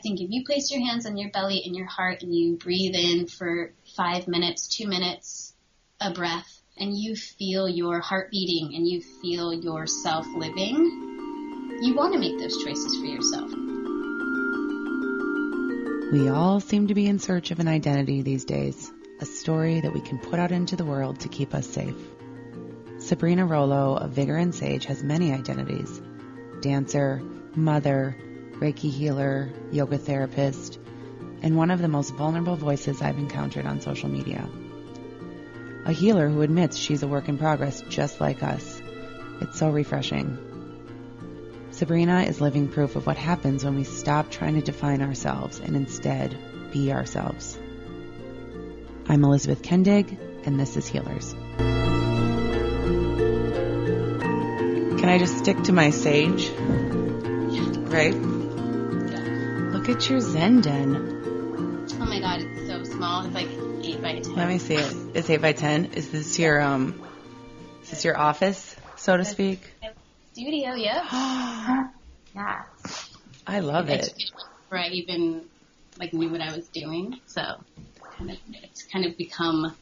think if you place your hands on your belly and your heart and you breathe in for five minutes, two minutes, a breath, and you feel your heart beating and you feel yourself living, you want to make those choices for yourself. We all seem to be in search of an identity these days, a story that we can put out into the world to keep us safe. Sabrina Rollo of Vigor and Sage has many identities dancer, mother, Reiki healer, yoga therapist, and one of the most vulnerable voices I've encountered on social media. A healer who admits she's a work in progress just like us. It's so refreshing. Sabrina is living proof of what happens when we stop trying to define ourselves and instead be ourselves. I'm Elizabeth Kendig, and this is Healers. Can I just stick to my sage? Right? Look at your Zen den. Oh my god, it's so small. It's like 8 by 10. Let me see it. It's eight by ten. Is this your um? Is this your office, so to speak? Studio, yeah. yeah. I love it. Before I even like knew what I was doing, so kind of, it's kind of become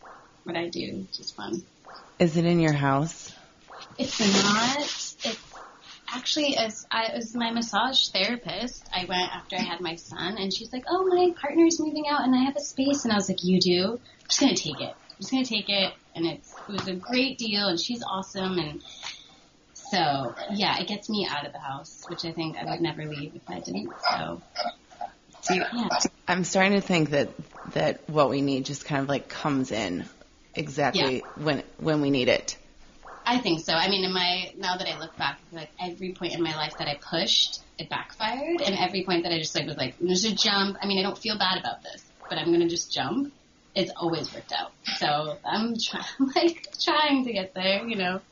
what I do, which is fun. Is it in your house? It's not. Actually as I as my massage therapist. I went after I had my son, and she's like, "Oh, my partner's moving out, and I have a space." And I was like, "You do? I'm just gonna take it. I'm just gonna take it." And it's it was a great deal, and she's awesome, and so yeah, it gets me out of the house, which I think I would never leave if I didn't. So you, yeah, I'm starting to think that that what we need just kind of like comes in exactly when when we need it. I think so. I mean, in my now that I look back, like every point in my life that I pushed, it backfired, and every point that I just like was like, there's a jump. I mean, I don't feel bad about this, but I'm gonna just jump. It's always worked out. So I'm trying, like trying to get there. You know,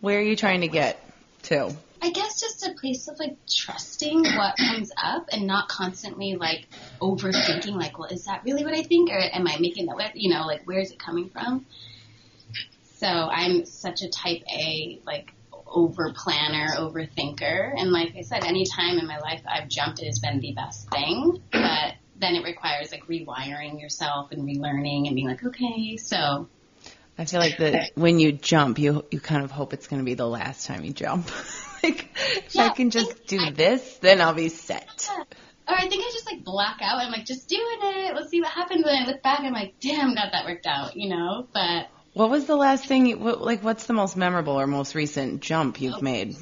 Where are you trying to get to? I guess just a place of like trusting what comes up and not constantly like overthinking. Like, well, is that really what I think, or am I making that? way? You know, like where is it coming from? So I'm such a type A, like over planner, overthinker. And like I said, any time in my life I've jumped, it has been the best thing. But then it requires like rewiring yourself and relearning and being like, okay, so I feel like that when you jump, you you kind of hope it's going to be the last time you jump. like if I can just think do I- this, then I'll be set. or I think I just like black out. I'm like, just doing it. Let's see what happens. And I look back, I'm like, damn, got that worked out, you know. But What was the last thing? You, what, like, what's the most memorable or most recent jump you've made?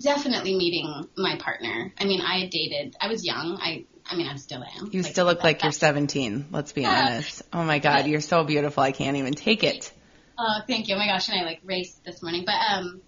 definitely meeting my partner. I mean, I dated. I was young. I, I mean, I still am. You still look that- like you're 17. Let's be Yeah. honest. Oh my God, you're so beautiful. I can't even take it. Oh, thank you. Oh my gosh, and I like raced this morning, but um,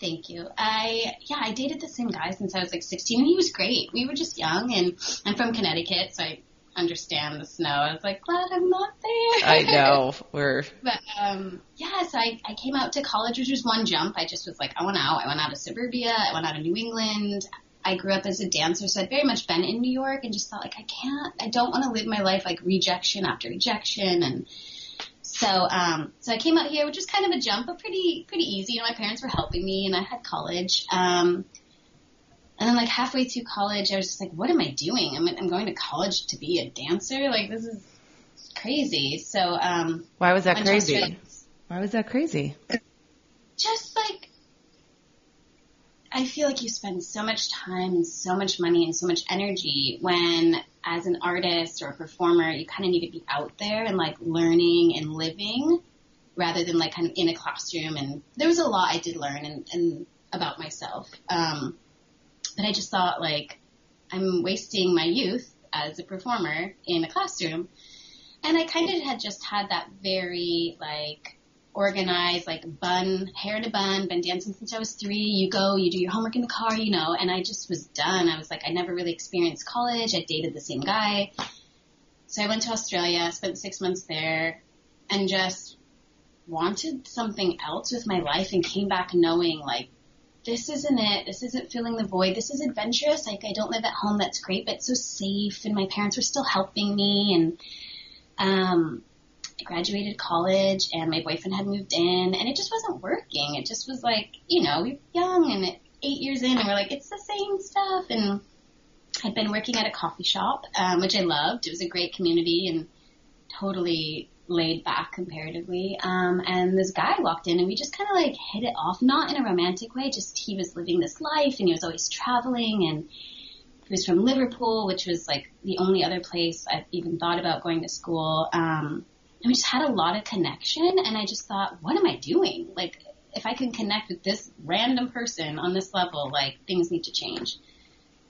thank you. I yeah, I dated the same guy since I was like 16, and he was great. We were just young, and I'm from Connecticut, so I understand the snow. I was like, glad I'm not there. I know. We're But um, yeah, so I, I came out to college, which was one jump. I just was like, I went out. I went out of suburbia. I went out of New England. I grew up as a dancer, so I'd very much been in New York and just felt like I can't, I don't want to live my life like rejection after rejection. And so, um, so I came out here, which was kind of a jump, but pretty, pretty easy. You know, my parents were helping me and I had college. Um, and then like halfway through college, I was just like, what am I doing? I'm, I'm going to college to be a dancer? Like, this is crazy. So, um, why was that crazy? Why was that crazy? just like I feel like you spend so much time and so much money and so much energy when as an artist or a performer you kind of need to be out there and like learning and living rather than like kind of in a classroom and there was a lot I did learn and, and about myself um, but I just thought like I'm wasting my youth as a performer in a classroom and I kind of had just had that very like organized, like bun, hair in a bun, been dancing since I was three. You go, you do your homework in the car, you know, and I just was done. I was like, I never really experienced college. I dated the same guy. So I went to Australia, spent six months there, and just wanted something else with my life and came back knowing like, this isn't it. This isn't filling the void. This is adventurous. Like I don't live at home. That's great, but it's so safe. And my parents were still helping me. And um, I graduated college, and my boyfriend had moved in, and it just wasn't working. It just was like, you know, we were young, and it, eight years in, and we're like, it's the same stuff. And I'd been working at a coffee shop, um, which I loved. It was a great community and totally laid back comparatively. Um, and this guy walked in and we just kind of like hit it off, not in a romantic way, just he was living this life and he was always traveling and he was from Liverpool, which was like the only other place I've even thought about going to school. Um, and we just had a lot of connection and I just thought, what am I doing? Like, if I can connect with this random person on this level, like things need to change.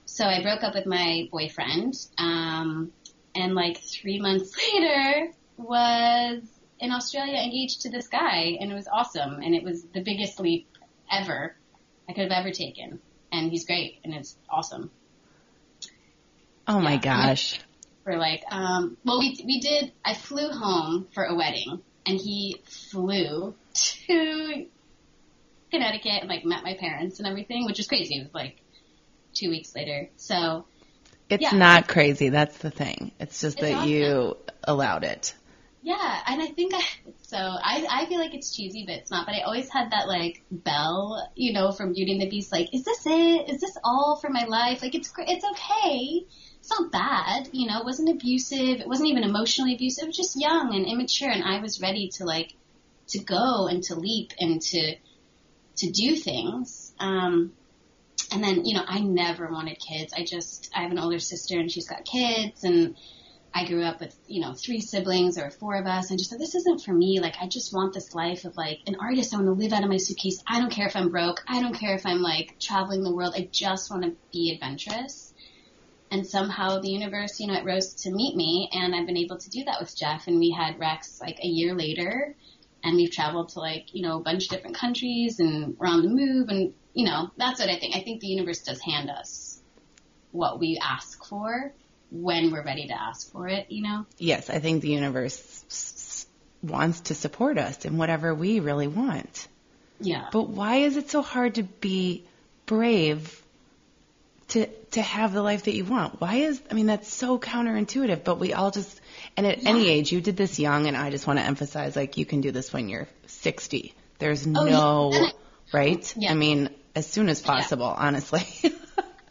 So I broke up with my boyfriend, um, and like three months later, was in Australia engaged to this guy, and it was awesome, and it was the biggest leap ever I could have ever taken, and he's great, and it's awesome. Oh my gosh. For like, um, well, we we did. I flew home for a wedding, and he flew to Connecticut and like met my parents and everything, which is crazy. It was like two weeks later, so. It's Yeah. not crazy. That's the thing. It's just It's that awesome. you allowed it. Yeah, and I think I, so. I I feel like it's cheesy, but it's not. But I always had that like bell, you know, from Beauty and the Beast. Like, is this it? Is this all for my life? Like, it's it's okay. It's not bad, you know. It wasn't abusive. It wasn't even emotionally abusive. It was just young and immature, and I was ready to like to go and to leap and to to do things. Um, and then, you know, I never wanted kids. I just, I have an older sister and she's got kids and I grew up with, you know, three siblings. or four of us. And just thought, this isn't for me. Like, I just want this life of like an artist. I want to live out of my suitcase. I don't care if I'm broke. I don't care if I'm like traveling the world. I just want to be adventurous. And somehow the universe, you know, it rose to meet me and I've been able to do that with Jeff. And we had Rex like a year later and we've traveled to like, you know, a bunch of different countries and we're on the move and, you know, that's what I think. I think the universe does hand us what we ask for when we're ready to ask for it, you know? Yes, I think the universe s- wants to support us in whatever we really want. Yeah. But why is it so hard to be brave to to have the life that you want? Why is I mean that's so counterintuitive, but we all just and at any age you did this young and I just want to emphasize like you can do this when you're 60. There's Oh, no yeah. right? Yeah. I mean as soon as possible, honestly.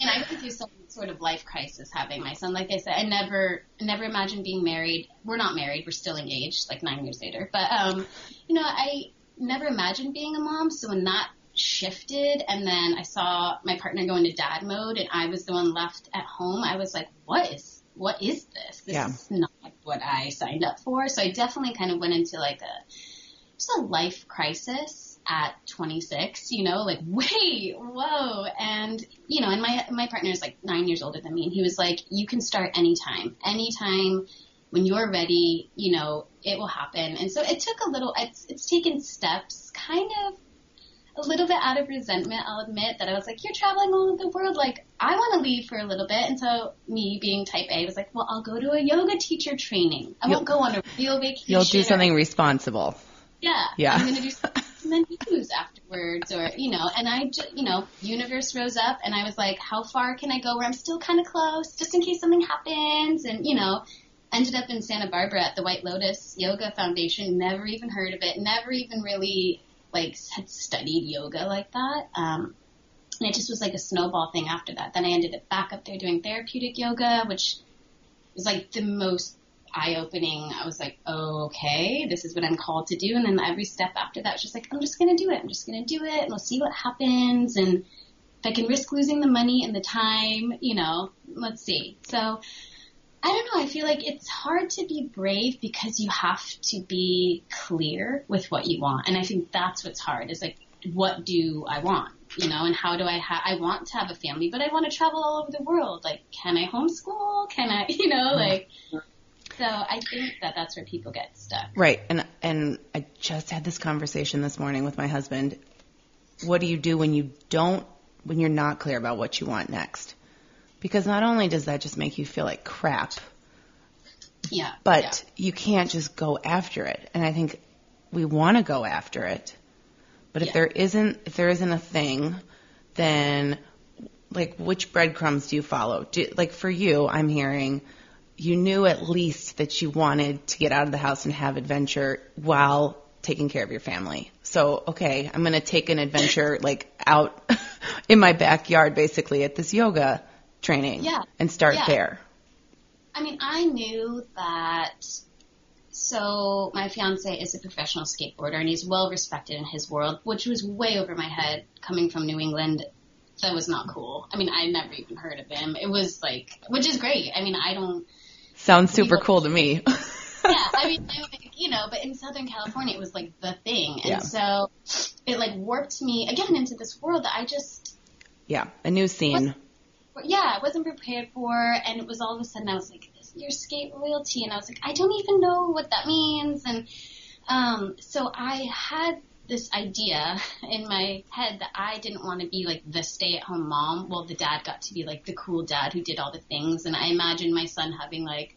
And I went through some sort of life crisis having my son. Like I said, I never, never imagined being married. We're not married. We're still engaged, like nine years later. But, um, you know, I never imagined being a mom. So when that shifted and then I saw my partner go into dad mode and I was the one left at home, I was like, what is, what is this? This Yeah. is not what I signed up for. So I definitely kind of went into like a, just a life crisis at 26, you know, like, wait, whoa. And, you know, and my, my partner is like nine years older than me. And he was like, you can start anytime, anytime when you're ready, you know, it will happen. And so it took a little, it's, it's taken steps kind of a little bit out of resentment, I'll admit that I was like, you're traveling all over the world. Like, I want to leave for a little bit. And so me being type A was like, well, I'll go to a yoga teacher training. I won't go on a real vacation. You'll do or- something responsible. yeah. Yeah. I'm gonna do something and then use afterwards, or you know. And I, ju- you know, universe rose up, and I was like, how far can I go where I'm still kind of close, just in case something happens, and you know. Ended up in Santa Barbara at the White Lotus Yoga Foundation. Never even heard of it. Never even really like had studied yoga like that. Um, and it just was like a snowball thing after that. Then I ended up back up there doing therapeutic yoga, which was like the most eye opening. I was like, oh, okay, this is what I'm called to do. And then every step after that was just like, I'm just going to do it. I'm just going to do it and we'll see what happens. And if I can risk losing the money and the time, you know, let's see. So I don't know. I feel like it's hard to be brave because you have to be clear with what you want. And I think that's what's hard is like, what do I want? You know, and how do I have, I want to have a family, but I want to travel all over the world. Like, can I homeschool? Can I, you know, like, so I think that that's where people get stuck. Right. And and I just had this conversation this morning with my husband. What do you do when you don't when you're not clear about what you want next? Because not only does that just make you feel like crap, Yeah. but you can't just go after it. And I think we want to go after it. But if Yeah. there isn't if there isn't a thing, then like which breadcrumbs do you follow? Do, like for you, I'm hearing you knew at least that you wanted to get out of the house and have adventure while taking care of your family. So, okay, I'm going to take an adventure like out in my backyard basically at this yoga training Yeah. and start Yeah. there. I mean, I knew that. So my fiance is a professional skateboarder and he's well respected in his world, which was way over my head coming from New England. That was not cool. I mean, I never even heard of him. It was like, which is great. I mean, I don't. Sounds super cool to me. Yeah, I mean, you know, but in Southern California, it was like the thing, and Yeah. so it like warped me again into this world that I just yeah, a new scene. yeah, I wasn't prepared for, and it was all of a sudden I was like, "This your skate royalty," and I was like, I don't even know what that means, and um, so I had this idea in my head that I didn't want to be like the stay-at-home mom. Well, the dad got to be like the cool dad who did all the things, and I imagined my son having like.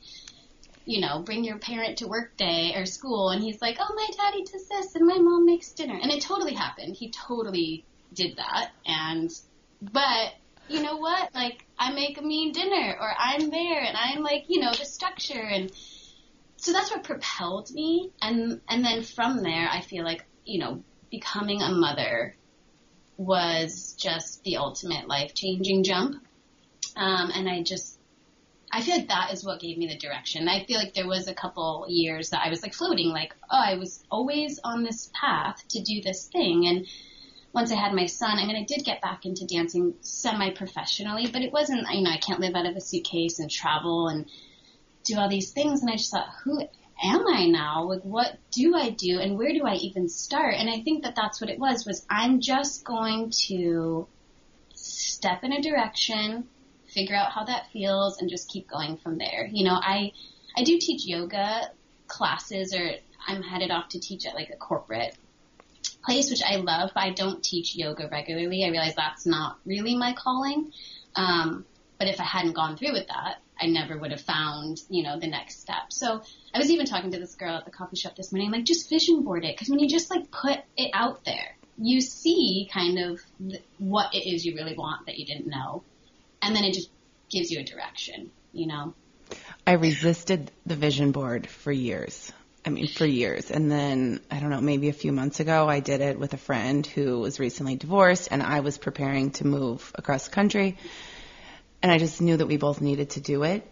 You know, bring your parent to work day or school, and he's like, "Oh, my daddy does this, and my mom makes dinner," and it totally happened. He totally did that, and but you know what? Like, I make a mean dinner, or I'm there, and I'm like, you know, the structure, and so that's what propelled me. And and then from there, I feel like, you know, becoming a mother was just the ultimate life changing jump. Um, and I just, I feel like that is what gave me the direction. I feel like there was a couple years that I was like floating, like, oh, I was always on this path to do this thing, and once I had my son, I mean, I did get back into dancing semi-professionally, but it wasn't, you know, I can't live out of a suitcase and travel and do all these things. And I just thought, who am I now? Like, what do I do and where do I even start? And I think that that's what it was, was I'm just going to step in a direction, figure out how that feels and just keep going from there. You know, I, I do teach yoga classes or I'm headed off to teach at like a corporate place, which I love, but I don't teach yoga regularly. I realize that's not really my calling. Um, but if I hadn't gone through with that, I never would have found, you know, the next step. So I was even talking to this girl at the coffee shop this morning, like just vision board it, because when you just like put it out there, you see kind of th- what it is you really want that you didn't know, and then it just gives you a direction, you know. I resisted the vision board for years. I mean, for years. And then, I don't know, maybe a few months ago, I did it with a friend who was recently divorced, and I was preparing to move across the country. And I just knew that we both needed to do it.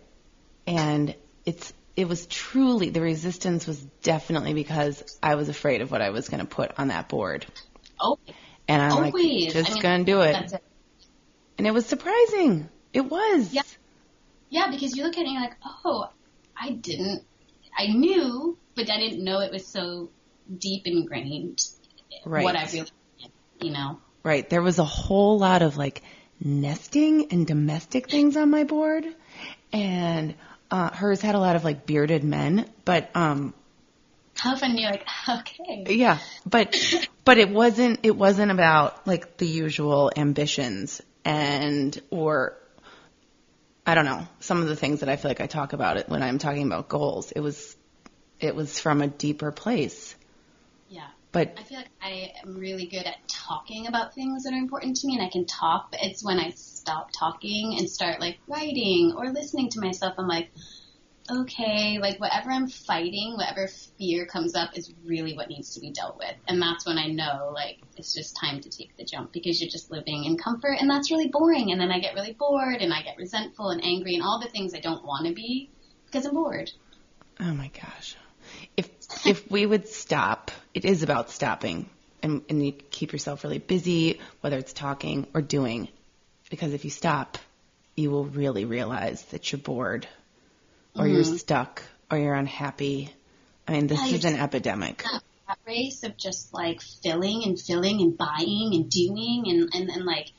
And it's, it was truly, the resistance was definitely because I was afraid of what I was going to put on that board. Oh, And I'm like, just I mean, going to do it. It. And it was surprising. It was. Yeah. Yeah, because you look at it and you're like, oh, I didn't, I knew, but I didn't know it was so deep ingrained. Right. What I really, you know. Right. There was a whole lot of like nesting and domestic things on my board. And uh, hers had a lot of like bearded men, but um How fun you're like, okay. yeah, but but it wasn't it wasn't about like the usual ambitions and or I don't know, some of the things that I feel like I talk about it when I'm talking about goals. It was it was from a deeper place. But I feel like I am really good at talking about things that are important to me and I can talk, but it's when I stop talking and start like writing or listening to myself, I'm like, okay, like whatever I'm fighting, whatever fear comes up is really what needs to be dealt with. And that's when I know like it's just time to take the jump because you're just living in comfort and that's really boring. And then I get really bored and I get resentful and angry and all the things I don't want to be because I'm bored. Oh my gosh. If if we would stop, it is about stopping and, and you keep yourself really busy, whether it's talking or doing. Because if you stop, you will really realize that you're bored or you're mm-hmm. stuck or you're unhappy. I mean, this Yeah, is an epidemic. that race of just like filling and filling and buying and doing and, and, and like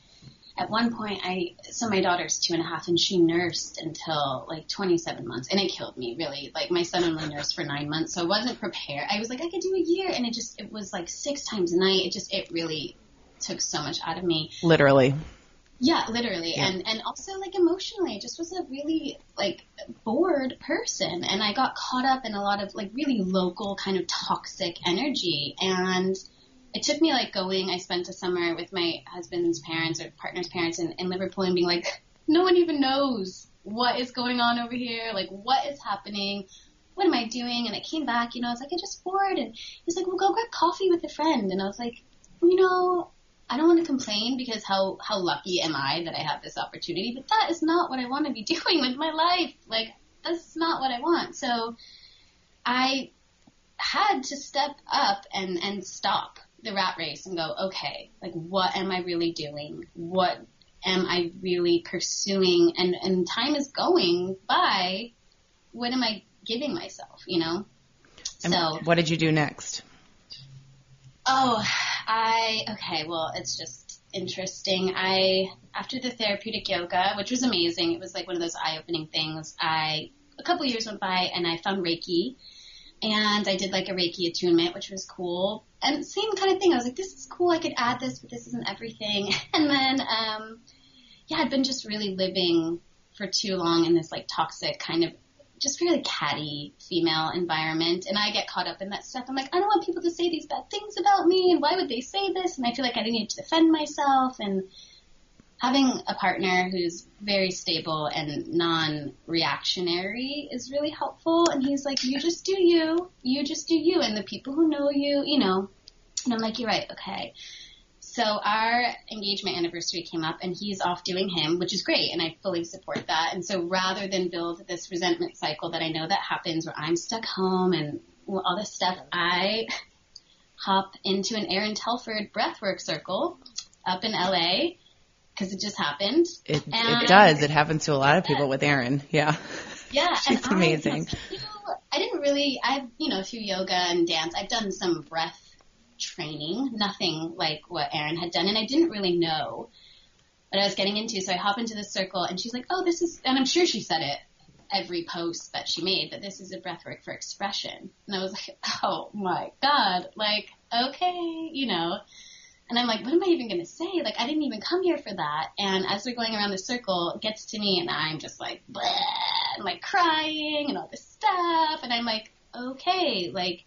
at one point I so my daughter's two and a half and she nursed until like 27 months and it killed me really. Like my son only nursed for nine months so I wasn't prepared. I was like I could do a year and it just it was like six times a night. It just it really took so much out of me. Literally. yeah, literally, Yeah. and and also like emotionally, I just was a really like bored person, and I got caught up in a lot of like really local kind of toxic energy, and it took me like going. I spent a summer with my husband's parents or partner's parents in, in Liverpool, and being like, no one even knows what is going on over here, like what is happening. What am I doing? And I came back, you know, I was like, I'm just bored. And he's like, well, go grab coffee with a friend. And I was like, you know, I don't want to complain because how how lucky am I that I have this opportunity? But that is not what I want to be doing with my life. Like that's not what I want. So I had to step up and and stop the rat race and go, okay, like what am I really doing? What am I really pursuing? And and time is going by. What am I giving myself? You know. And so what did you do next? Oh, I okay. Well, it's just interesting. I after the therapeutic yoga, which was amazing, it was like one of those eye-opening things. I a couple years went by and I found Reiki, and I did like a Reiki attunement, which was cool. And same kind of thing. I was like, this is cool. I could add this, but this isn't everything. And then, um, yeah, I'd been just really living for too long in this like toxic kind of just really catty female environment and I get caught up in that stuff. I'm like, I don't want people to say these bad things about me and why would they say this? And I feel like I need to defend myself and having a partner who's very stable and non-reactionary is really helpful. And he's like, you just do you, you just do you. And the people who know you, you know, and I'm like, you're right. Okay. So our engagement anniversary came up and he's off doing him, which is great. And I fully support that. And so rather than build this resentment cycle that I know that happens where I'm stuck home and all this stuff, I hop into an Erin Telford breathwork circle up in LA because it just happened. It, And- it does. It happens to a lot of people with Erin. Yeah. Yeah, She's and amazing. I, you know, I didn't really. I've you know through yoga and dance, I've done some breath training, nothing like what Erin had done, and I didn't really know what I was getting into. So I hop into this circle, and she's like, "Oh, this is," and I'm sure she said it every post that she made that this is a breathwork for expression, and I was like, "Oh my god!" Like, okay, you know. And I'm like, what am I even going to say? Like, I didn't even come here for that. And as we're going around the circle, it gets to me, and I'm just like, Bleh, and like crying and all this stuff. And I'm like, okay, like,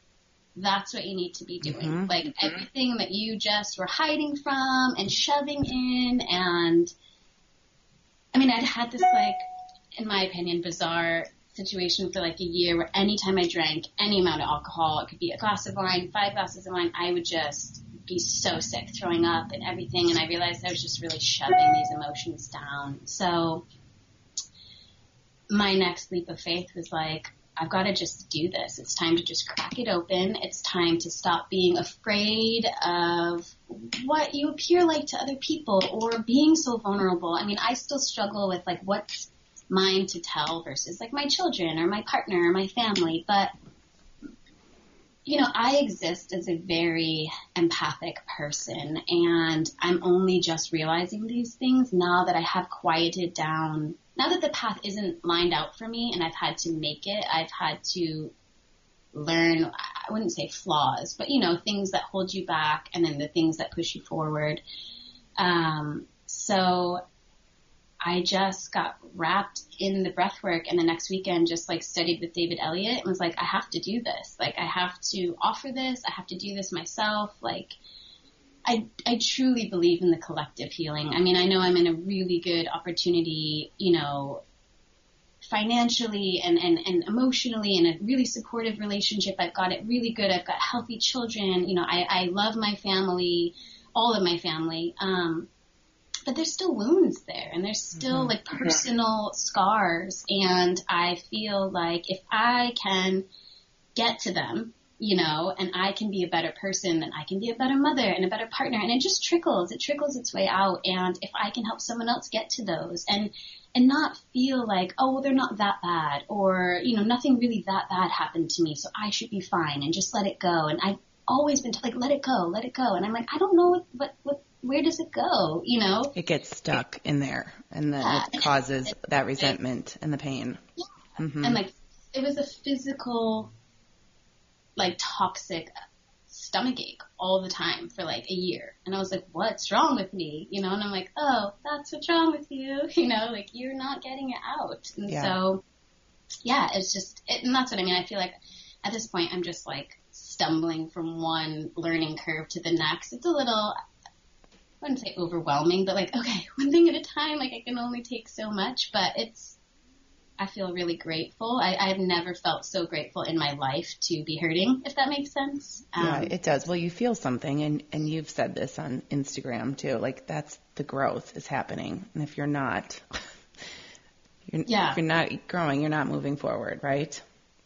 that's what you need to be doing. Mhm. Like, everything that you just were hiding from and shoving in. And I mean, I'd had this, like, in my opinion, bizarre situation for like a year where anytime I drank any amount of alcohol, it could be a glass of wine, five glasses of wine, I would just be so sick, throwing up and everything. And I realized I was just really shoving these emotions down. So my next leap of faith was like, I've got to just do this. It's time to just crack it open. It's time to stop being afraid of what you appear like to other people or being so vulnerable. I mean, I still struggle with like what's mine to tell versus like my children or my partner or my family. But, you know, I exist as a very empathic person and I'm only just realizing these things now that I have quieted down. Now that the path isn't lined out for me and I've had to make it, I've had to learn, I wouldn't say flaws, but you know, things that hold you back and then the things that push you forward. Um, so I just got wrapped in the breath work and the next weekend just like studied with David Elliott and was like, I have to do this. Like I have to offer this. I have to do this myself. Like I, I truly believe in the collective healing. I mean, I know I'm in a really good opportunity, you know, financially and, and, and emotionally in a really supportive relationship. I've got it really good. I've got healthy children. You know, I, I love my family, all of my family. Um, but there's still wounds there and there's still mm-hmm. like personal scars. And I feel like if I can get to them, you know, and I can be a better person, then I can be a better mother and a better partner. And it just trickles, it trickles its way out. And if I can help someone else get to those and, and not feel like, oh, well, they're not that bad or, you know, nothing really that bad happened to me. So I should be fine and just let it go. And I've always been like, let it go, let it go. And I'm like, I don't know what, what, what where does it go? You know? It gets stuck in there and then Yeah. it causes that resentment and the pain. Mhm. And like, it was a physical, like toxic stomach ache all the time for like a year. And I was like, what's wrong with me? You know, and I'm like, oh, that's what's wrong with you. You know, like you're not getting it out. And Yeah. so, yeah, it's just, it, and that's what I mean. I feel like at this point, I'm just like stumbling from one learning curve to the next. It's a little, wouldn't say overwhelming, but like, okay, one thing at a time, like I can only take so much, but it's, I feel really grateful. I, I've never felt so grateful in my life to be hurting, if that makes sense. Um, yeah, it does. Well, you feel something, and and you've said this on Instagram too. Like that's the growth is happening, and if you're not, you're, yeah. if you're not growing, you're not moving forward, right?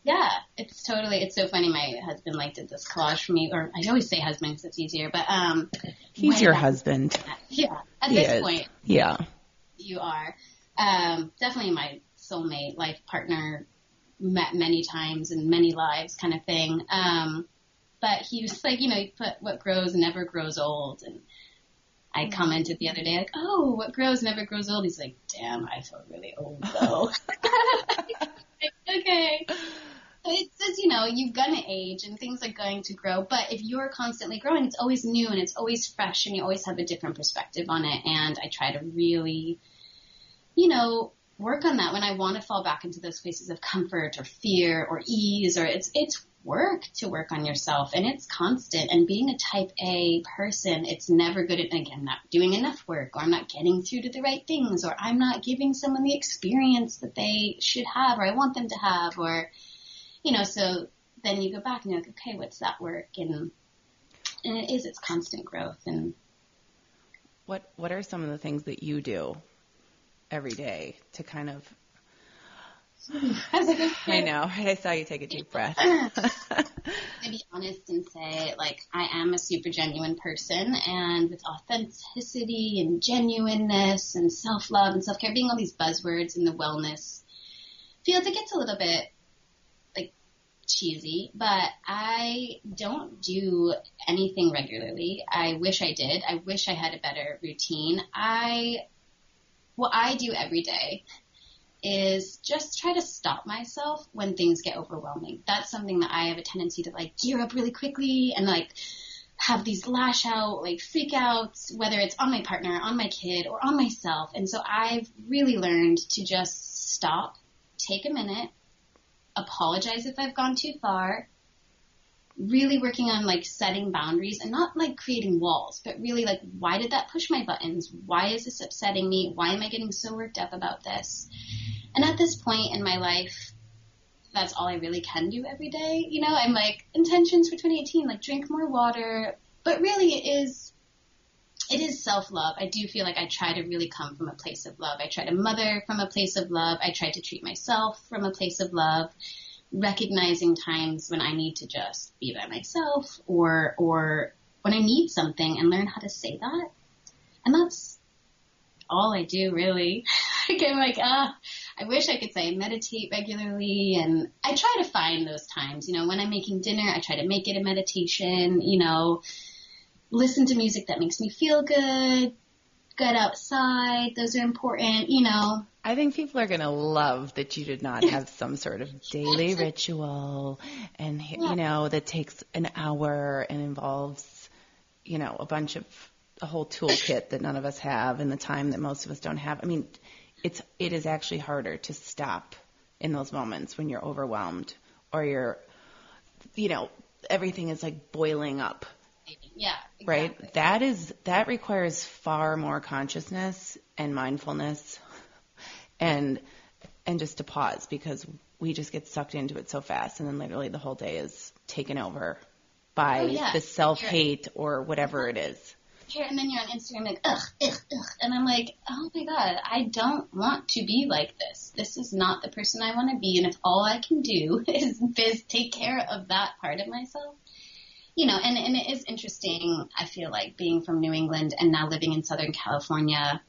Yeah, it's totally. It's so funny. My husband like did this collage for me, or I always say husband because it's easier, but um, he's your husband. Yeah, at he this is. point, yeah, you are. Um, definitely my soulmate, life partner, met many times in many lives kind of thing. Um, but he was like, you know, you put what grows never grows old. And I mm-hmm. commented the other day, like, oh, what grows never grows old. He's like, damn, I feel really old though. okay. It says, you know, you're gonna age and things are going to grow, but if you're constantly growing, it's always new and it's always fresh and you always have a different perspective on it. And I try to really, you know, work on that when I want to fall back into those places of comfort or fear or ease or it's it's work to work on yourself and it's constant. And being a type A person it's never good. At again not doing enough work or I'm not getting through to the right things or I'm not giving someone the experience that they should have or I want them to have or you know so then you go back and you're like okay what's that work and and it is it's constant growth and what what are some of the things that you do every day to kind of. I know. I saw you take a deep breath. to be honest and say, like, I am a super genuine person, and with authenticity and genuineness and self love and self care being all these buzzwords in the wellness field, it gets a little bit like cheesy, but I don't do anything regularly. I wish I did. I wish I had a better routine. I what I do every day is just try to stop myself when things get overwhelming. That's something that I have a tendency to like gear up really quickly and like have these lash out, like freak outs, whether it's on my partner, on my kid, or on myself. And so I've really learned to just stop, take a minute, apologize if I've gone too far, really working on like setting boundaries and not like creating walls, but really like, why did that push my buttons? Why is this upsetting me? Why am I getting so worked up about this? And at this point in my life, that's all I really can do every day. You know, I'm like, intentions for 2018, like drink more water, but really it is, it is self-love. I do feel like I try to really come from a place of love. I try to mother from a place of love. I try to treat myself from a place of love recognizing times when I need to just be by myself or or when I need something and learn how to say that. And that's all I do really. I'm like, ah, I wish I could say I meditate regularly and I try to find those times, you know, when I'm making dinner, I try to make it a meditation, you know, listen to music that makes me feel good, get outside, those are important, you know, I think people are going to love that you did not have some sort of daily ritual and, you know, that takes an hour and involves, you know, a bunch of a whole toolkit that none of us have and the time that most of us don't have. I mean, it's, it is actually harder to stop in those moments when you're overwhelmed or you're, you know, everything is like boiling up. Yeah. Exactly. Right? That is, that requires far more consciousness and mindfulness and and just to pause because we just get sucked into it so fast and then literally the whole day is taken over by oh, yeah. the self hate or whatever it is. And then you're on Instagram like ugh, ugh, ugh, and I'm like, oh my god, I don't want to be like this. This is not the person I want to be, and if all I can do is, is take care of that part of myself, you know, and and it is interesting. I feel like being from New England and now living in Southern California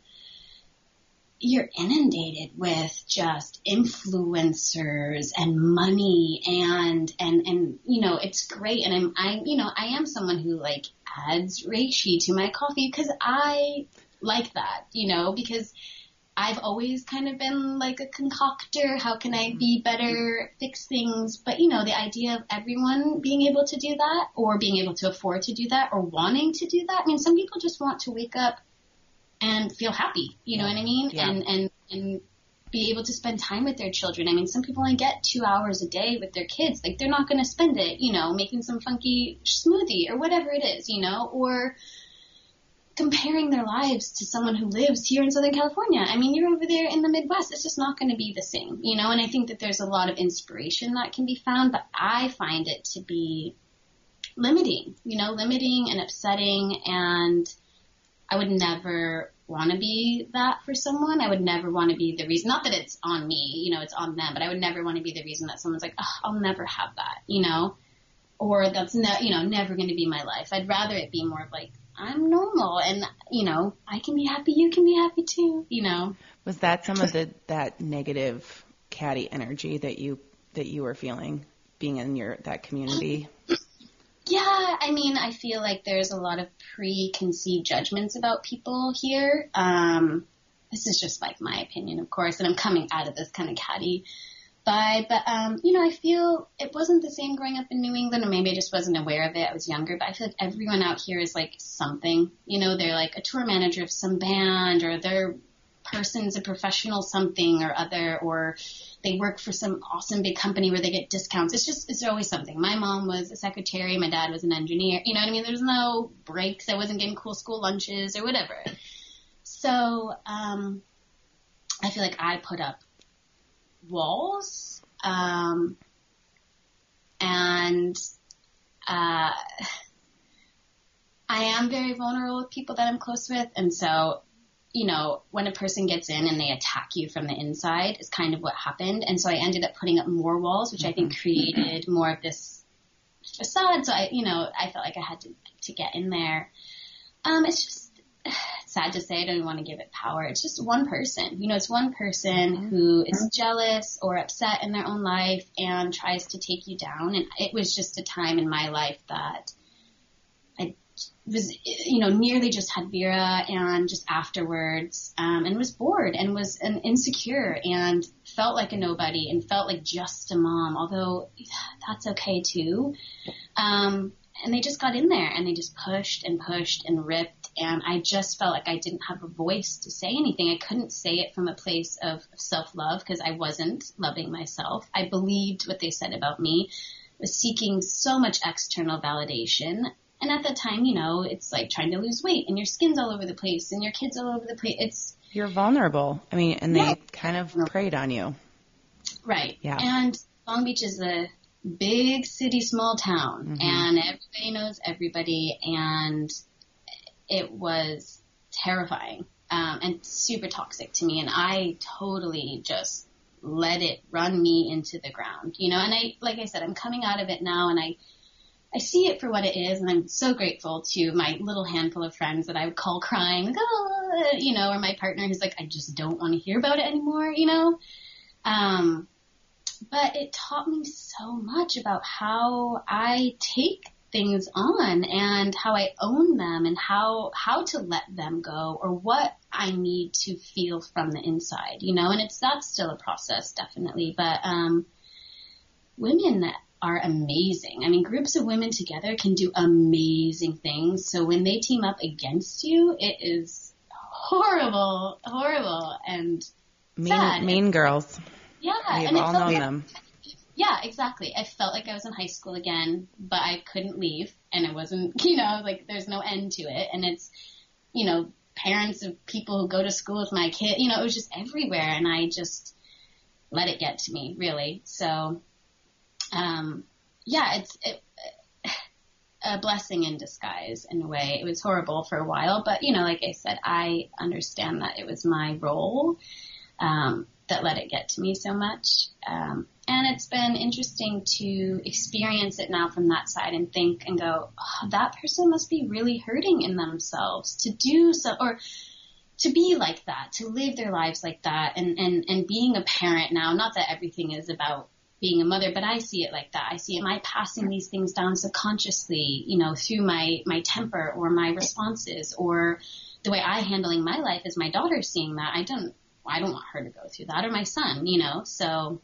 you're inundated with just influencers and money and and and you know it's great and I'm I you know I am someone who like adds reishi to my coffee because I like that you know because I've always kind of been like a concoctor. How can I be better, fix things? But you know, the idea of everyone being able to do that or being able to afford to do that or wanting to do that. I mean, some people just want to wake up and feel happy. You know what I mean? Yeah. And and and be able to spend time with their children. I mean, some people only get two hours a day with their kids. Like they're not going to spend it, you know, making some funky smoothie or whatever it is, you know, or comparing their lives to someone who lives here in Southern California. I mean, you're over there in the Midwest. It's just not going to be the same, you know, and I think that there's a lot of inspiration that can be found, but I find it to be limiting, you know, limiting and upsetting and I would never want to be that for someone. I would never want to be the reason, not that it's on me, you know, it's on them, but I would never want to be the reason that someone's like, oh, I'll never have that, you know, or that's ne- you know, never going to be my life. I'd rather it be more of like, I'm normal and, you know, I can be happy, you can be happy too, you know. Was that some of the, that negative catty energy that you, that you were feeling being in your, that community? Yeah, I mean, I feel like there's a lot of preconceived judgments about people here. Um, this is just like my opinion, of course, and I'm coming out of this kind of catty vibe. But um, you know, I feel it wasn't the same growing up in New England, or maybe I just wasn't aware of it. I was younger, but I feel like everyone out here is like something. You know, they're like a tour manager of some band, or their person's a professional something or other, or they work for some awesome big company where they get discounts. It's just it's always something. My mom was a secretary, my dad was an engineer. You know what I mean? There's no breaks. I wasn't getting cool school lunches or whatever. So um, I feel like I put up walls, um, and uh, I am very vulnerable with people that I'm close with, and so you know, when a person gets in and they attack you from the inside is kind of what happened. And so I ended up putting up more walls, which I think mm-hmm. created more of this facade. So I, you know, I felt like I had to, to get in there. Um, it's just sad to say. I don't want to give it power. It's just one person. You know, it's one person mm-hmm. who is jealous or upset in their own life and tries to take you down. And it was just a time in my life that I was, you know, nearly just had Vera and just afterwards, um, and was bored and was an insecure and felt like a nobody and felt like just a mom, although that's okay too. Um, and they just got in there and they just pushed and pushed and ripped and I just felt like I didn't have a voice to say anything. I couldn't say it from a place of self-love because I wasn't loving myself. I believed what they said about me was seeking so much external validation and at that time, you know, it's like trying to lose weight and your skin's all over the place and your kids all over the place. It's you're vulnerable. I mean, and they yeah. kind of preyed on you. Right. Yeah. And Long Beach is a big city, small town, mm-hmm. and everybody knows everybody, and it was terrifying um, and super toxic to me. And I totally just let it run me into the ground, you know. And I, like I said, I'm coming out of it now, and I I see it for what it is, and I'm so grateful to my little handful of friends that I would call crying, like, oh, you know, or my partner who's like, I just don't want to hear about it anymore, you know. Um, but it taught me so much about how I take things on and how I own them and how how to let them go or what I need to feel from the inside, you know. And it's that's still a process, definitely. But um, women are amazing. I mean, groups of women together can do amazing things. So when they team up against you, it is horrible, horrible, and mean, sad. mean girls. Yeah, we've and all known them. Yeah, exactly. I felt like I was in high school again, but I couldn't leave, and it wasn't, you know, like there's no end to it, and it's, you know, parents of people who go to school with my kid, you know, it was just everywhere, and I just let it get to me, really. So um, yeah, it's it, a blessing in disguise in a way. It was horrible for a while, but you know, like I said, I understand that it was my role um, that let it get to me so much. Um, and it's been interesting to experience it now from that side and think and go, oh, that person must be really hurting in themselves to do so, or to be like that, to live their lives like that, and and and being a parent now. Not that everything is about being a mother, but I see it like that. I see am I passing these things down subconsciously, you know, through my, my temper or my responses or the way I handling my life is my daughter seeing that. I don't, I don't want her to go through that or my son, you know, so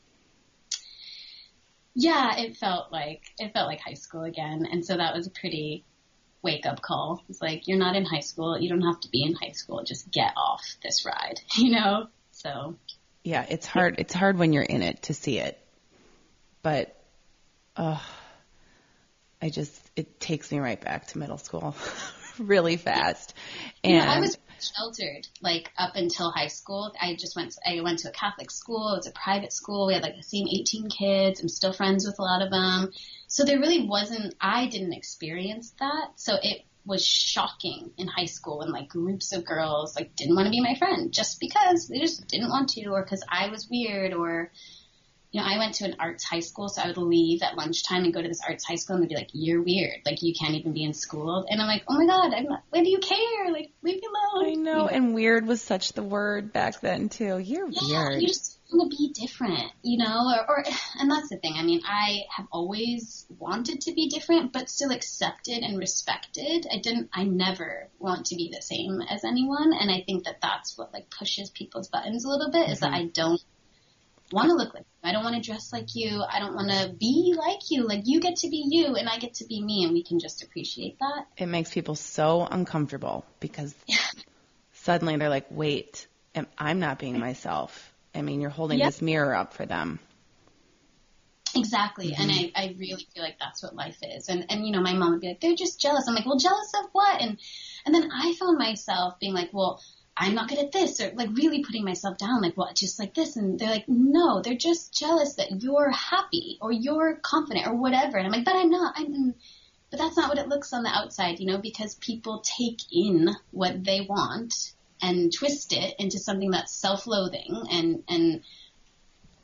yeah, it felt like, it felt like high school again. And so that was a pretty wake up call. It's like, you're not in high school. You don't have to be in high school. Just get off this ride, you know? So. Yeah, it's hard. It's hard when you're in it to see it but uh, I just it takes me right back to middle school really fast. And you know, I was sheltered like up until high school. I just went. I went to a Catholic school. It was a private school. We had like the same 18 kids. I'm still friends with a lot of them. So there really wasn't. I didn't experience that. So it was shocking in high school when like groups of girls like didn't want to be my friend just because they just didn't want to or because I was weird or you know, I went to an arts high school, so I would leave at lunchtime and go to this arts high school and they'd be like, you're weird. Like, you can't even be in school. And I'm like, oh my God, I'm not, why do you care? Like, leave me alone. I know, and weird was such the word back then too. You're yeah, weird. You just want to be different, you know, or, or, and that's the thing. I mean, I have always wanted to be different, but still accepted and respected. I didn't, I never want to be the same as anyone. And I think that that's what like pushes people's buttons a little bit mm-hmm. is that mm-hmm. I don't want to look like you. I don't want to dress like you. I don't want to be like you. Like you get to be you and I get to be me and we can just appreciate that. It makes people so uncomfortable because suddenly they're like, wait, I'm not being myself. I mean, you're holding yep. this mirror up for them. Exactly. Mm-hmm. And I, I really feel like that's what life is. And, and, you know, my mom would be like, they're just jealous. I'm like, well, jealous of what? And, and then I found myself being like, well, I'm not good at this or like really putting myself down like what just like this and they're like no they're just jealous that you're happy or you're confident or whatever and I'm like but I'm not I'm but that's not what it looks on the outside you know because people take in what they want and twist it into something that's self-loathing and and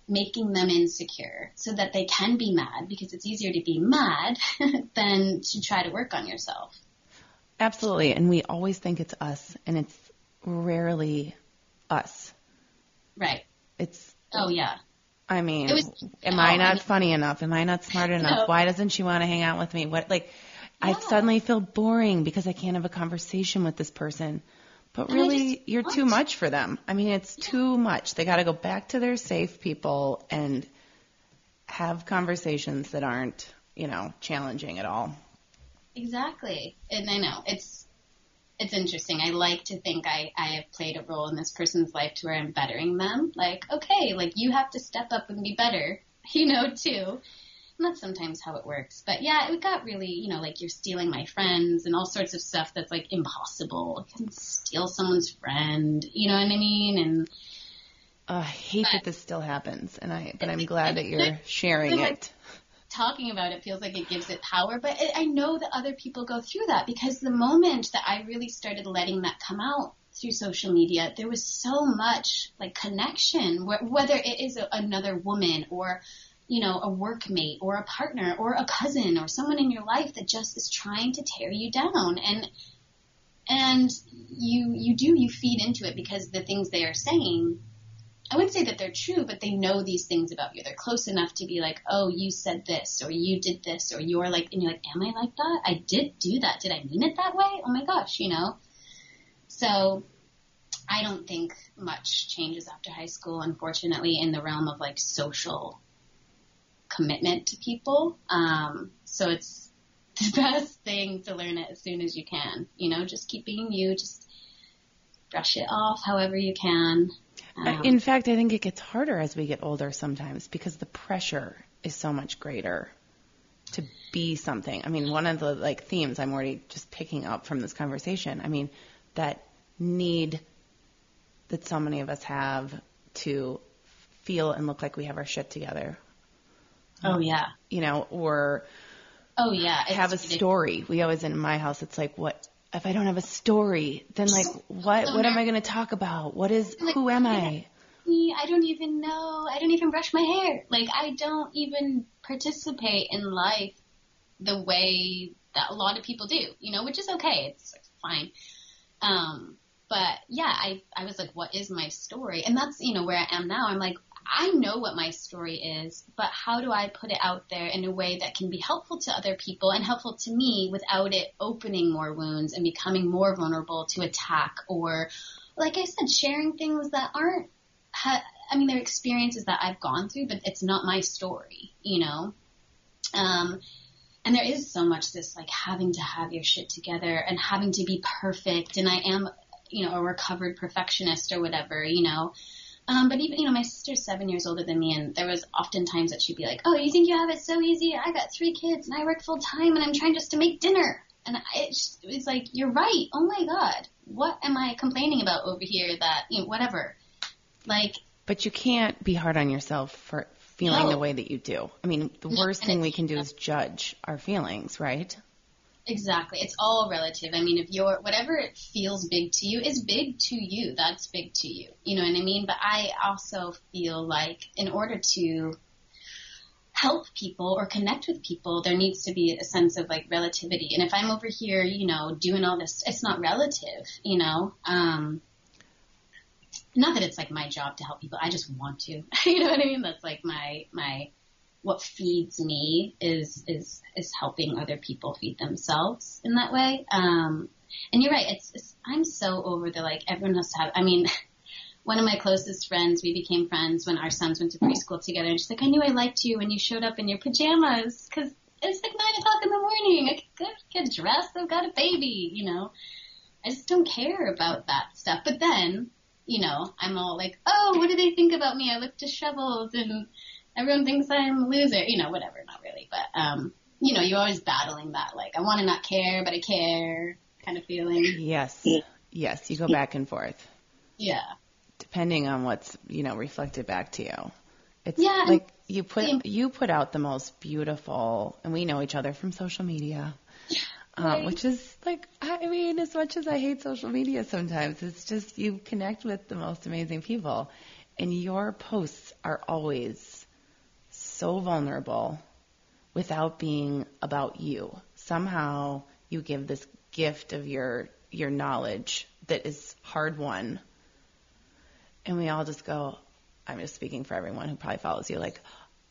making them insecure so that they can be mad because it's easier to be mad than to try to work on yourself Absolutely. And we always think it's us and it's rarely us. Right. It's. Oh yeah. I mean, was, am oh, I not I mean, funny enough? Am I not smart enough? No. Why doesn't she want to hang out with me? What like? Yeah. I suddenly feel boring because I can't have a conversation with this person. But and really, you're too much for them. I mean, it's yeah. too much. They got to go back to their safe people and have conversations that aren't, you know, challenging at all. Exactly. And I know it's it's interesting. I like to think I, I have played a role in this person's life to where I'm bettering them. Like, okay, like you have to step up and be better, you know, too. And that's sometimes how it works. But yeah, it got really, you know, like you're stealing my friends and all sorts of stuff that's like impossible. You can steal someone's friend, you know what I mean? And uh, I hate but, that this still happens, and I but I'm glad that you're sharing it talking about it feels like it gives it power, but it, I know that other people go through that because the moment that I really started letting that come out through social media, there was so much like connection, wh- whether it is a, another woman or you know, a workmate or a partner or a cousin or someone in your life that just is trying to tear you down. And and you you do you feed into it because the things they are saying I wouldn't say that they're true, but they know these things about you. They're close enough to be like, oh, you said this, or you did this, or you're like, and you're like, am I like that? I did do that. Did I mean it that way? Oh my gosh, you know? So I don't think much changes after high school, unfortunately, in the realm of like social commitment to people. Um, so it's the best thing to learn it as soon as you can. You know, just keep being you, just brush it off however you can. Um, In fact, I think it gets harder as we get older sometimes because the pressure is so much greater to be something. I mean, one of the like themes I'm already just picking up from this conversation. I mean, that need that so many of us have to feel and look like we have our shit together. Oh yeah. You know, or oh yeah, have a story. We always in my house. It's like what if I don't have a story, then like what what am I going to talk about? What is like, who am I? I don't even know. I don't even brush my hair. Like I don't even participate in life the way that a lot of people do, you know, which is okay. It's, it's fine. Um, but yeah, I I was like, what is my story? And that's you know where I am now. I'm like, I know what my story is, but how do I put it out there in a way that can be helpful to other people and helpful to me without it opening more wounds and becoming more vulnerable to attack or, like I said, sharing things that aren't, I mean, they're experiences that I've gone through, but it's not my story, you know? Um, and there is so much this like having to have your shit together and having to be perfect. And I am, you know, a recovered perfectionist or whatever, you know. Um, but even, you know, my sister's seven years older than me, and there was often times that she'd be like, "Oh, you think you have it so easy? I got three kids, and I work full time, and I'm trying just to make dinner." And it's, it's like, you're right. Oh my God. What am I complaining about over here that, you know, whatever. Like, but you can't be hard on yourself for feeling No. the way that you do. I mean, the worst and thing we can do is judge our feelings, right? Exactly. It's all relative. I mean, if you're, whatever it feels big to you is big to you. That's big to you. You know what I mean? But I also feel like in order to help people or connect with people, there needs to be a sense of like relativity. And if I'm over here, you know, doing all this, it's not relative, you know? Um, not that it's like my job to help people. I just want to. you know what I mean? That's like my, my, what feeds me is is is helping other people feed themselves in that way. Um, and you're right. It's, it's I'm so over the like everyone has to have. I mean, one of my closest friends, we became friends when our sons went to preschool together, and she's like, I knew I liked you when you showed up in your pajamas because it's like nine o'clock in the morning. I could get, dressed. I've got a baby. You know, I just don't care about that stuff. But then, you know, I'm all like, oh, what do they think about me? I look disheveled and everyone thinks I'm a loser, you know, whatever, not really, but, um, you know, you're always battling that, like, I want to not care, but I care kind of feeling. Yes. Yes, you go back and forth Yeah. depending on what's, you know, reflected back to you. It's Yeah, like you put same. you put out the most beautiful and we know each other from social media. Um, which is like I mean, as much as I hate social media sometimes, it's just you connect with the most amazing people. And your posts are always so vulnerable without being about you. Somehow you give this gift of your your knowledge that is hard won. And we all just go, I'm just speaking for everyone who probably follows you, like,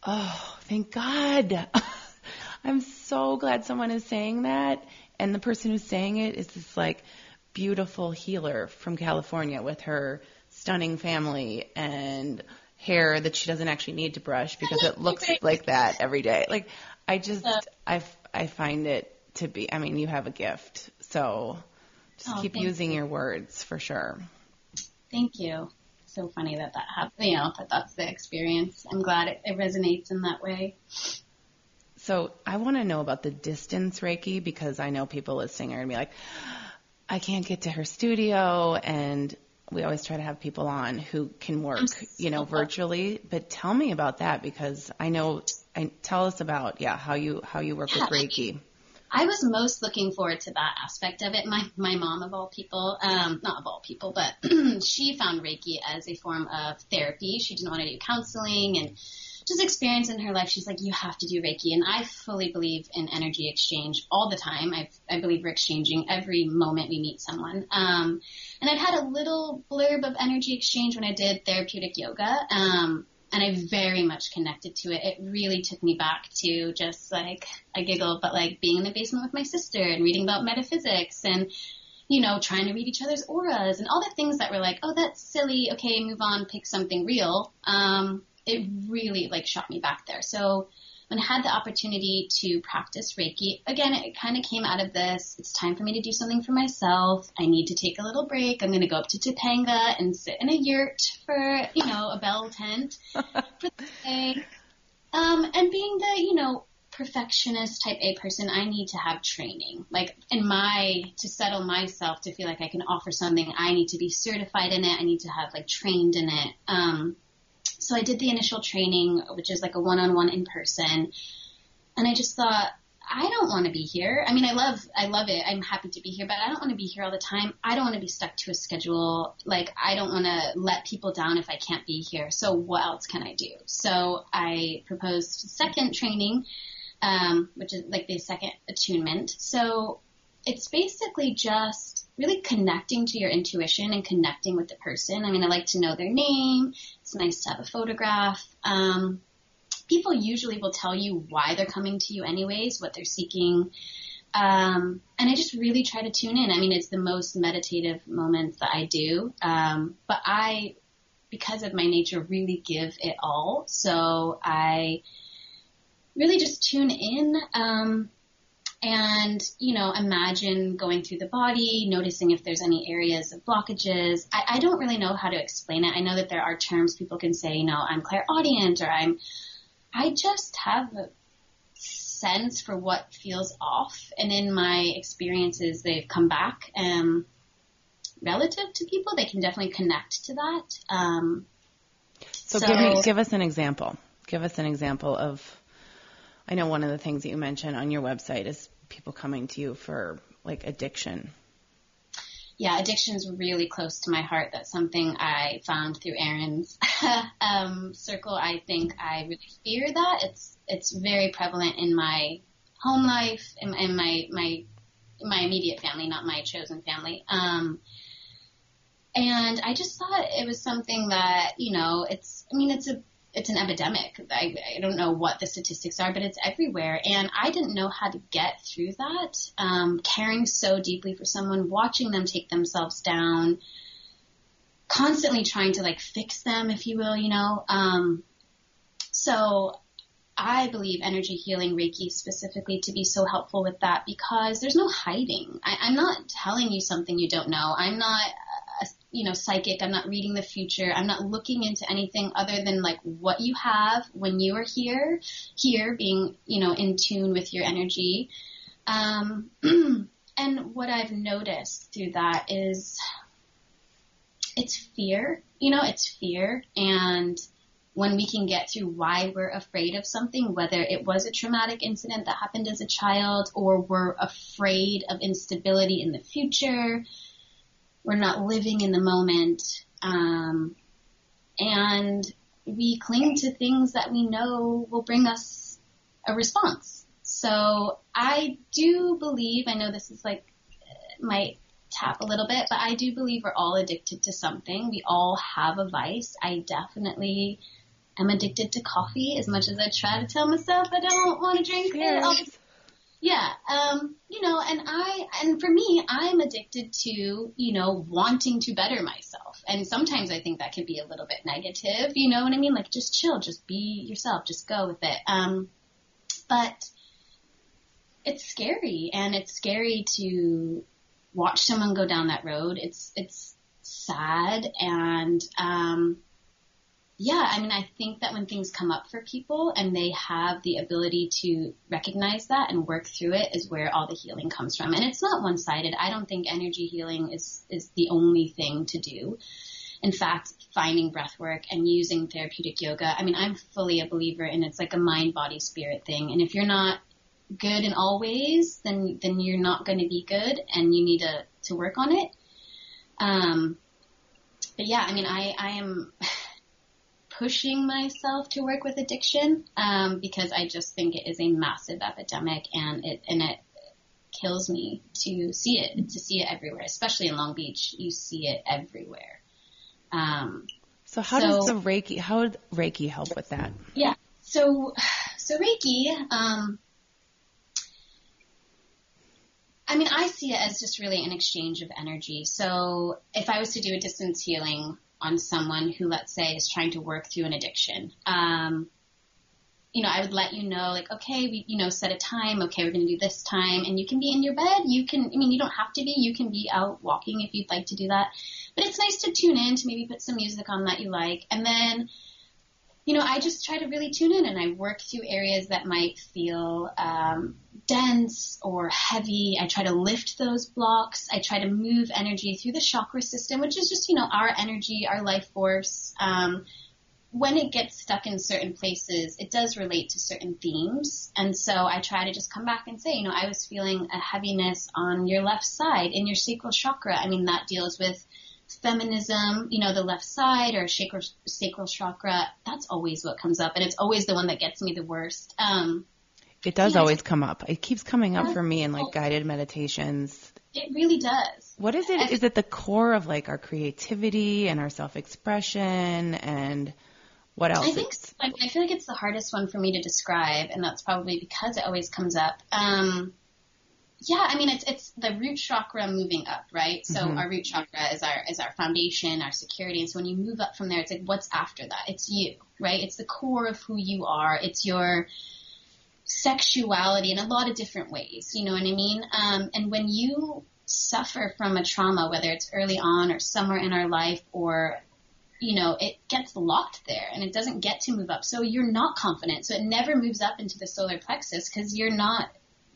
oh, thank God. I'm so glad someone is saying that. And the person who's saying it is this like beautiful healer from California with her stunning family and hair that she doesn't actually need to brush because it looks like that every day. Like I just. I I find it to be I mean you have a gift. So just Oh, keep using your words for sure. Thank you. So funny that that happened, you know, that that's the experience. I'm glad it, it resonates in that way. So I want to know about the distance Reiki because I know people listening are going to be like, I can't get to her studio. And we always try to have people on who can work, you know, virtually. But tell me about that because I know, I, tell us about, yeah, how you, how you work with Reiki. I was most looking forward to that aspect of it. My my mom of all people, um, not of all people, but she found Reiki as a form of therapy. She didn't want to do counseling and just experience in her life. She's like, you have to do Reiki, and I fully believe in energy exchange all the time. I I believe we're exchanging every moment we meet someone. Um, and I'd had a little blurb of energy exchange when I did therapeutic yoga. Um, and I very much connected to it. It really took me back to just like, I giggle, but like being in the basement with my sister and reading about metaphysics and, you know, trying to read each other's auras and all the things that were like, oh, that's silly. Okay, move on, pick something real. Um, it really like shot me back there. So when I had the opportunity to practice Reiki, again, it kind of came out of this. It's time for me to do something for myself. I need to take a little break. I'm going to go up to Topanga and sit in a yurt for, you know, a bell tent for the day. Um, and being the, you know, perfectionist type A person, I need to have training. Like in my, to settle myself to feel like I can offer something, I need to be certified in it. I need to have like trained in it. Um, so I did the initial training, which is like a one-on-one in person. And I just thought, I don't want to be here. I mean, I love, I love it. I'm happy to be here, but I don't want to be here all the time. I don't want to be stuck to a schedule. Like, I don't want to let people down if I can't be here. So what else can I do? So I proposed second training, um, which is like the second attunement. So it's basically just really connecting to your intuition and connecting with the person. I mean, I like to know their name. It's nice to have a photograph. Um, people usually will tell you why they're coming to you anyways, what they're seeking. Um, and I just really try to tune in. I mean, it's the most meditative moments that I do. Um, but I, because of my nature, really give it all. So I really just tune in. Um, and, you know, imagine going through the body, noticing if there's any areas of blockages. I, I don't really know how to explain it. I know that there are terms people can say, you know, I'm clairaudient or I'm, I just have a sense for what feels off, and in my experiences, they've come back. Um, relative to people, they can definitely connect to that. Um, so, so give me give us an example. Give us an example of. I know one of the things that you mentioned on your website is people coming to you for like addiction yeah, addiction is really close to my heart. That's something I found through Erin's um, circle. I think I really fear that. It's it's very prevalent in my home life, in my my my immediate family, not my chosen family. Um, and I just thought it was something that you know, it's. I mean, it's a it's an epidemic. I, I don't know what the statistics are, but it's everywhere. And I didn't know how to get through that. Um, caring so deeply for someone, watching them take themselves down, constantly trying to like fix them, if you will, you know. Um, so I believe energy healing Reiki specifically to be so helpful with that because there's no hiding. I, I'm not telling you something you don't know. I'm not you know, psychic. I'm not reading the future. I'm not looking into anything other than like what you have when you are here, here being, you know, in tune with your energy. Um, and what I've noticed through that is it's fear, you know, it's fear. And when we can get through why we're afraid of something, whether it was a traumatic incident that happened as a child or we're afraid of instability in the future, we're not living in the moment, um, and we cling to things that we know will bring us a response. So I do believe, I know this is like, might tap a little bit, but I do believe we're all addicted to something. We all have a vice. I definitely am addicted to coffee as much as I try to tell myself I don't want to drink it. Yeah, um, you know, and I, and for me, I'm addicted to, you know, wanting to better myself. And sometimes I think that can be a little bit negative, you know what I mean? Like just chill, just be yourself, just go with it. Um, but it's scary and it's scary to watch someone go down that road. It's, it's sad and, um, yeah, I mean, I think that when things come up for people and they have the ability to recognize that and work through it is where all the healing comes from. And it's not one-sided. I don't think energy healing is, is the only thing to do. In fact, finding breath work and using therapeutic yoga, I mean, I'm fully a believer in it's like a mind, body, spirit thing. And if you're not good in all ways, then, then you're not going to be good and you need to, to work on it. Um, but yeah, I mean, I, I am, pushing myself to work with addiction um, because I just think it is a massive epidemic and it and it kills me to see it to see it everywhere, especially in Long Beach. You see it everywhere. Um, so how so, does the Reiki how would Reiki help with that? Yeah. So so Reiki. Um, I mean, I see it as just really an exchange of energy. So if I was to do a distance healing on someone who, let's say, is trying to work through an addiction. Um, you know, I would let you know, like, okay, we, you know, set a time. Okay, we're going to do this time, and you can be in your bed. You can, I mean, you don't have to be. You can be out walking if you'd like to do that. But it's nice to tune in to maybe put some music on that you like, and then you know, I just try to really tune in and I work through areas that might feel um, dense or heavy. I try to lift those blocks. I try to move energy through the chakra system, which is just, you know, our energy, our life force. Um, when it gets stuck in certain places, it does relate to certain themes. And so I try to just come back and say, you know, I was feeling a heaviness on your left side in your sacral chakra. I mean, that deals with feminism, you know, the left side or sacral, sacral chakra, that's always what comes up. And it's always the one that gets me the worst. Um, it does always come up. It keeps coming up for me in like guided meditations. It really does. What is it? Is it the core of like our creativity and our self-expression and what else? I think I feel like it's the hardest one for me to describe, and that's probably because it always comes up. Um, yeah, I mean it's it's the root chakra moving up, right? So mm-hmm. our root chakra is our is our foundation, our security. And so when you move up from there, it's like what's after that? It's you, right? It's the core of who you are. It's your sexuality in a lot of different ways. You know what I mean? Um, and when you suffer from a trauma, whether it's early on or somewhere in our life or you know, it gets locked there and it doesn't get to move up. So you're not confident. So it never moves up into the solar plexus because you're not,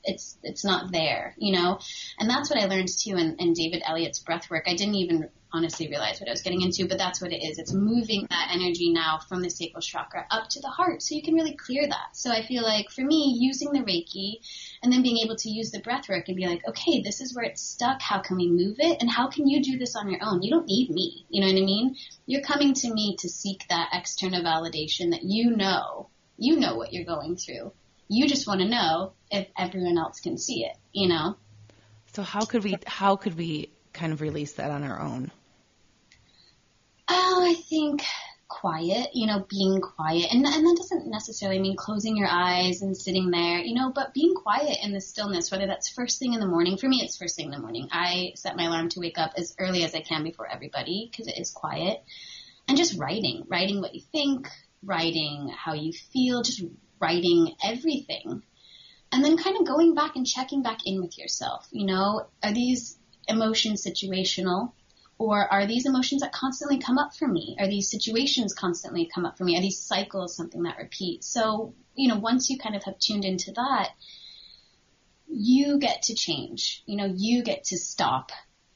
it's, it's not there, you know? And that's what I learned too in, in David Elliott's breath work. I didn't even honestly realize what I was getting into, but that's what it is. It's moving that energy now from the sacral chakra up to the heart so you can really clear that. So I feel like for me, using the Reiki and then being able to use the breath work and be like, okay, this is where it's stuck. How can we move it? And how can you do this on your own? You don't need me. You know what I mean? You're coming to me to seek that external validation that you know, you know what you're going through. You just want to know if everyone else can see it, you know? So how could we, how could we kind of release that on our own? Oh, I think quiet, you know, being quiet. And, and that doesn't necessarily mean closing your eyes and sitting there, you know, but being quiet in the stillness, whether that's first thing in the morning. For me, it's first thing in the morning. I set my alarm to wake up as early as I can before everybody because it is quiet. And just writing, writing what you think, writing how you feel, just writing everything. And then kind of going back and checking back in with yourself. You know, are these emotions situational? Or are these emotions that constantly come up for me? Are these situations constantly come up for me? Are these cycles something that repeats? So, you know, once you kind of have tuned into that, you get to change. You know, you get to stop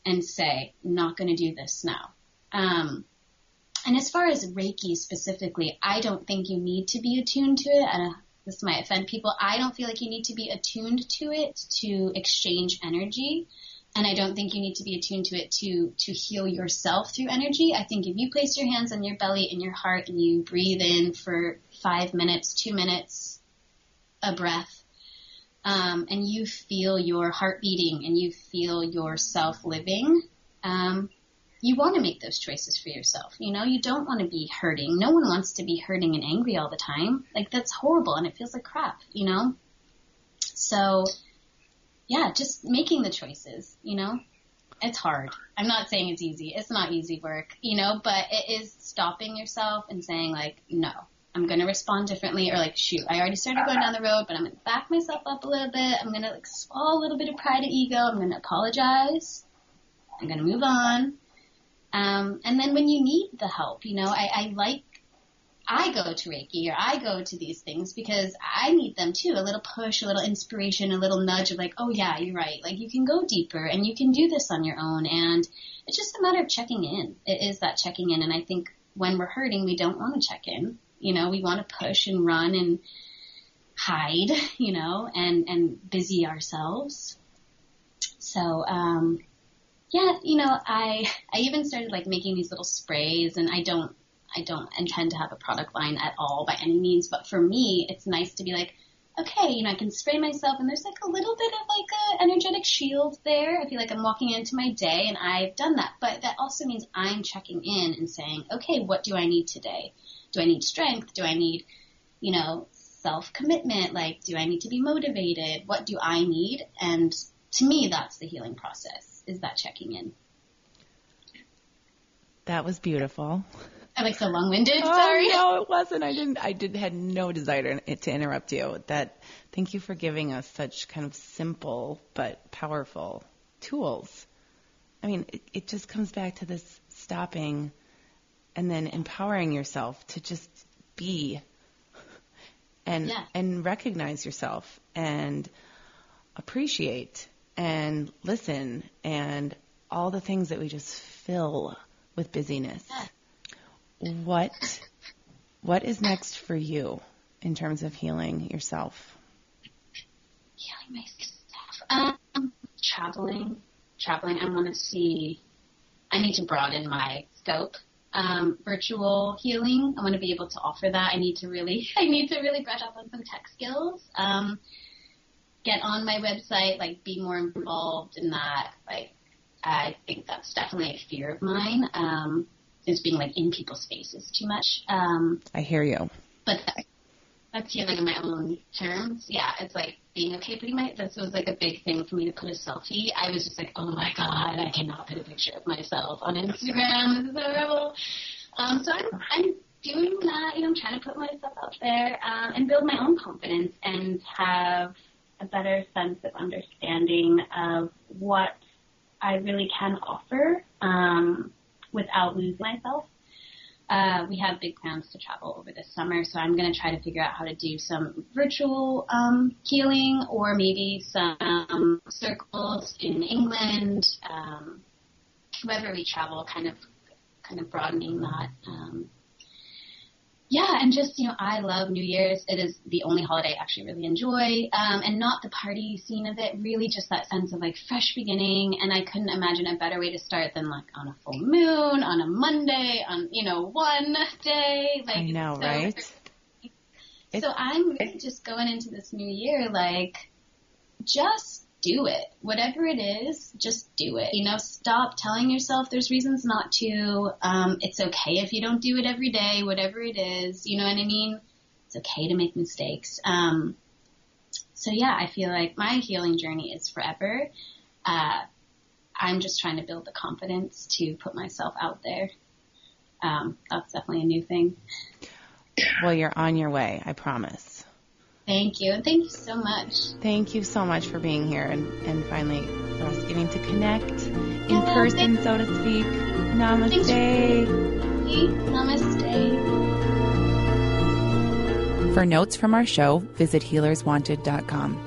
and say, not going to do this now. Um, and as far as Reiki specifically, I don't think you need to be attuned to it. And this might offend people. I don't feel like you need to be attuned to it to exchange energy. And I don't think you need to be attuned to it to, to heal yourself through energy. I think if you place your hands on your belly and your heart and you breathe in for five minutes, two minutes, a breath, um, and you feel your heart beating and you feel yourself living, um, you want to make those choices for yourself. You know, you don't want to be hurting. No one wants to be hurting and angry all the time. Like that's horrible and it feels like crap, you know? So yeah, just making the choices, you know? It's hard. I'm not saying it's easy. It's not easy work, you know, but it is stopping yourself and saying like, no, I'm going to respond differently or like, shoot, I already started going down the road, but I'm going to back myself up a little bit. I'm going to like swallow a little bit of pride and ego. I'm going to apologize. I'm going to move on. Um, and then when you need the help, you know, I, I like I go to Reiki or I go to these things because I need them too. A little push, a little inspiration, a little nudge of like, oh yeah, you're right. Like you can go deeper and you can do this on your own. And it's just a matter of checking in. It is that checking in. And I think when we're hurting, we don't want to check in. You know, we want to push and run and hide, you know, and, and busy ourselves. So, um, yeah, you know, I, I even started like making these little sprays and I don't, I don't intend to have a product line at all by any means, but for me, it's nice to be like, okay, you know, I can spray myself and there's like a little bit of like a energetic shield there. I feel like I'm walking into my day and I've done that, but that also means I'm checking in and saying, okay, what do I need today? Do I need strength? Do I need, you know, self commitment? Like, do I need to be motivated? What do I need? And to me, that's the healing process is that checking in. That was beautiful. I'm like so long-winded. Oh, Sorry. no, it wasn't. I didn't. I did had no desire to, to interrupt you. That. Thank you for giving us such kind of simple but powerful tools. I mean, it, it just comes back to this stopping and then empowering yourself to just be and Yeah. and recognize yourself and appreciate and listen and all the things that we just fill with busyness. What what is next for you in terms of healing yourself? Healing myself. Um, traveling. Traveling. I want to see. I need to broaden my scope. Um, virtual healing. I want to be able to offer that. I need to really. I need to really brush up on some tech skills. Um, get on my website. Like be more involved in that. Like I think that's definitely a fear of mine. Um, is being like in people's faces too much. Um, I hear you. but that, that's healing in my own terms. Yeah, it's like being okay putting my. This was like a big thing for me to put a selfie. I was just like, oh my god, I cannot put a picture of myself on Instagram. This is horrible. Um, so I'm I'm doing that. You know, I'm trying to put myself out there um, and build my own confidence and have a better sense of understanding of what I really can offer um, without losing myself. uh, we have big plans to travel over this summer, so I'm going to try to figure out how to do some virtual um, healing or maybe some circles in England. Um, wherever we travel, kind of, kind of broadening that. Um, yeah, and just, you know, I love New Year's. It is the only holiday I actually really enjoy. Um, and not the party scene of it, really just that sense of like fresh beginning. And I couldn't imagine a better way to start than like on a full moon, on a Monday, on, you know, one day. Like, I know, so, right? So I'm really just going into this new year like, just do it. Whatever it is, just do it. You know, stop telling yourself there's reasons not to. Um, it's okay if you don't do it every day, whatever it is. You know what I mean? It's okay to make mistakes. Um, so yeah, I feel like my healing journey is forever. Uh, I'm just trying to build the confidence to put myself out there. Um, that's definitely a new thing. Well, you're on your way, I promise. Thank you. And Thank you so much. Thank you so much for being here and, and finally for us getting to connect in yeah, person, so to speak. Namaste. Namaste. For notes from our show, visit healerswanted.com.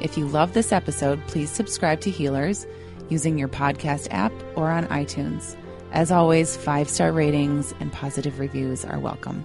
If you love this episode, please subscribe to Healers using your podcast app or on iTunes. As always, five star ratings and positive reviews are welcome.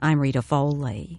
I'm Rita Foley.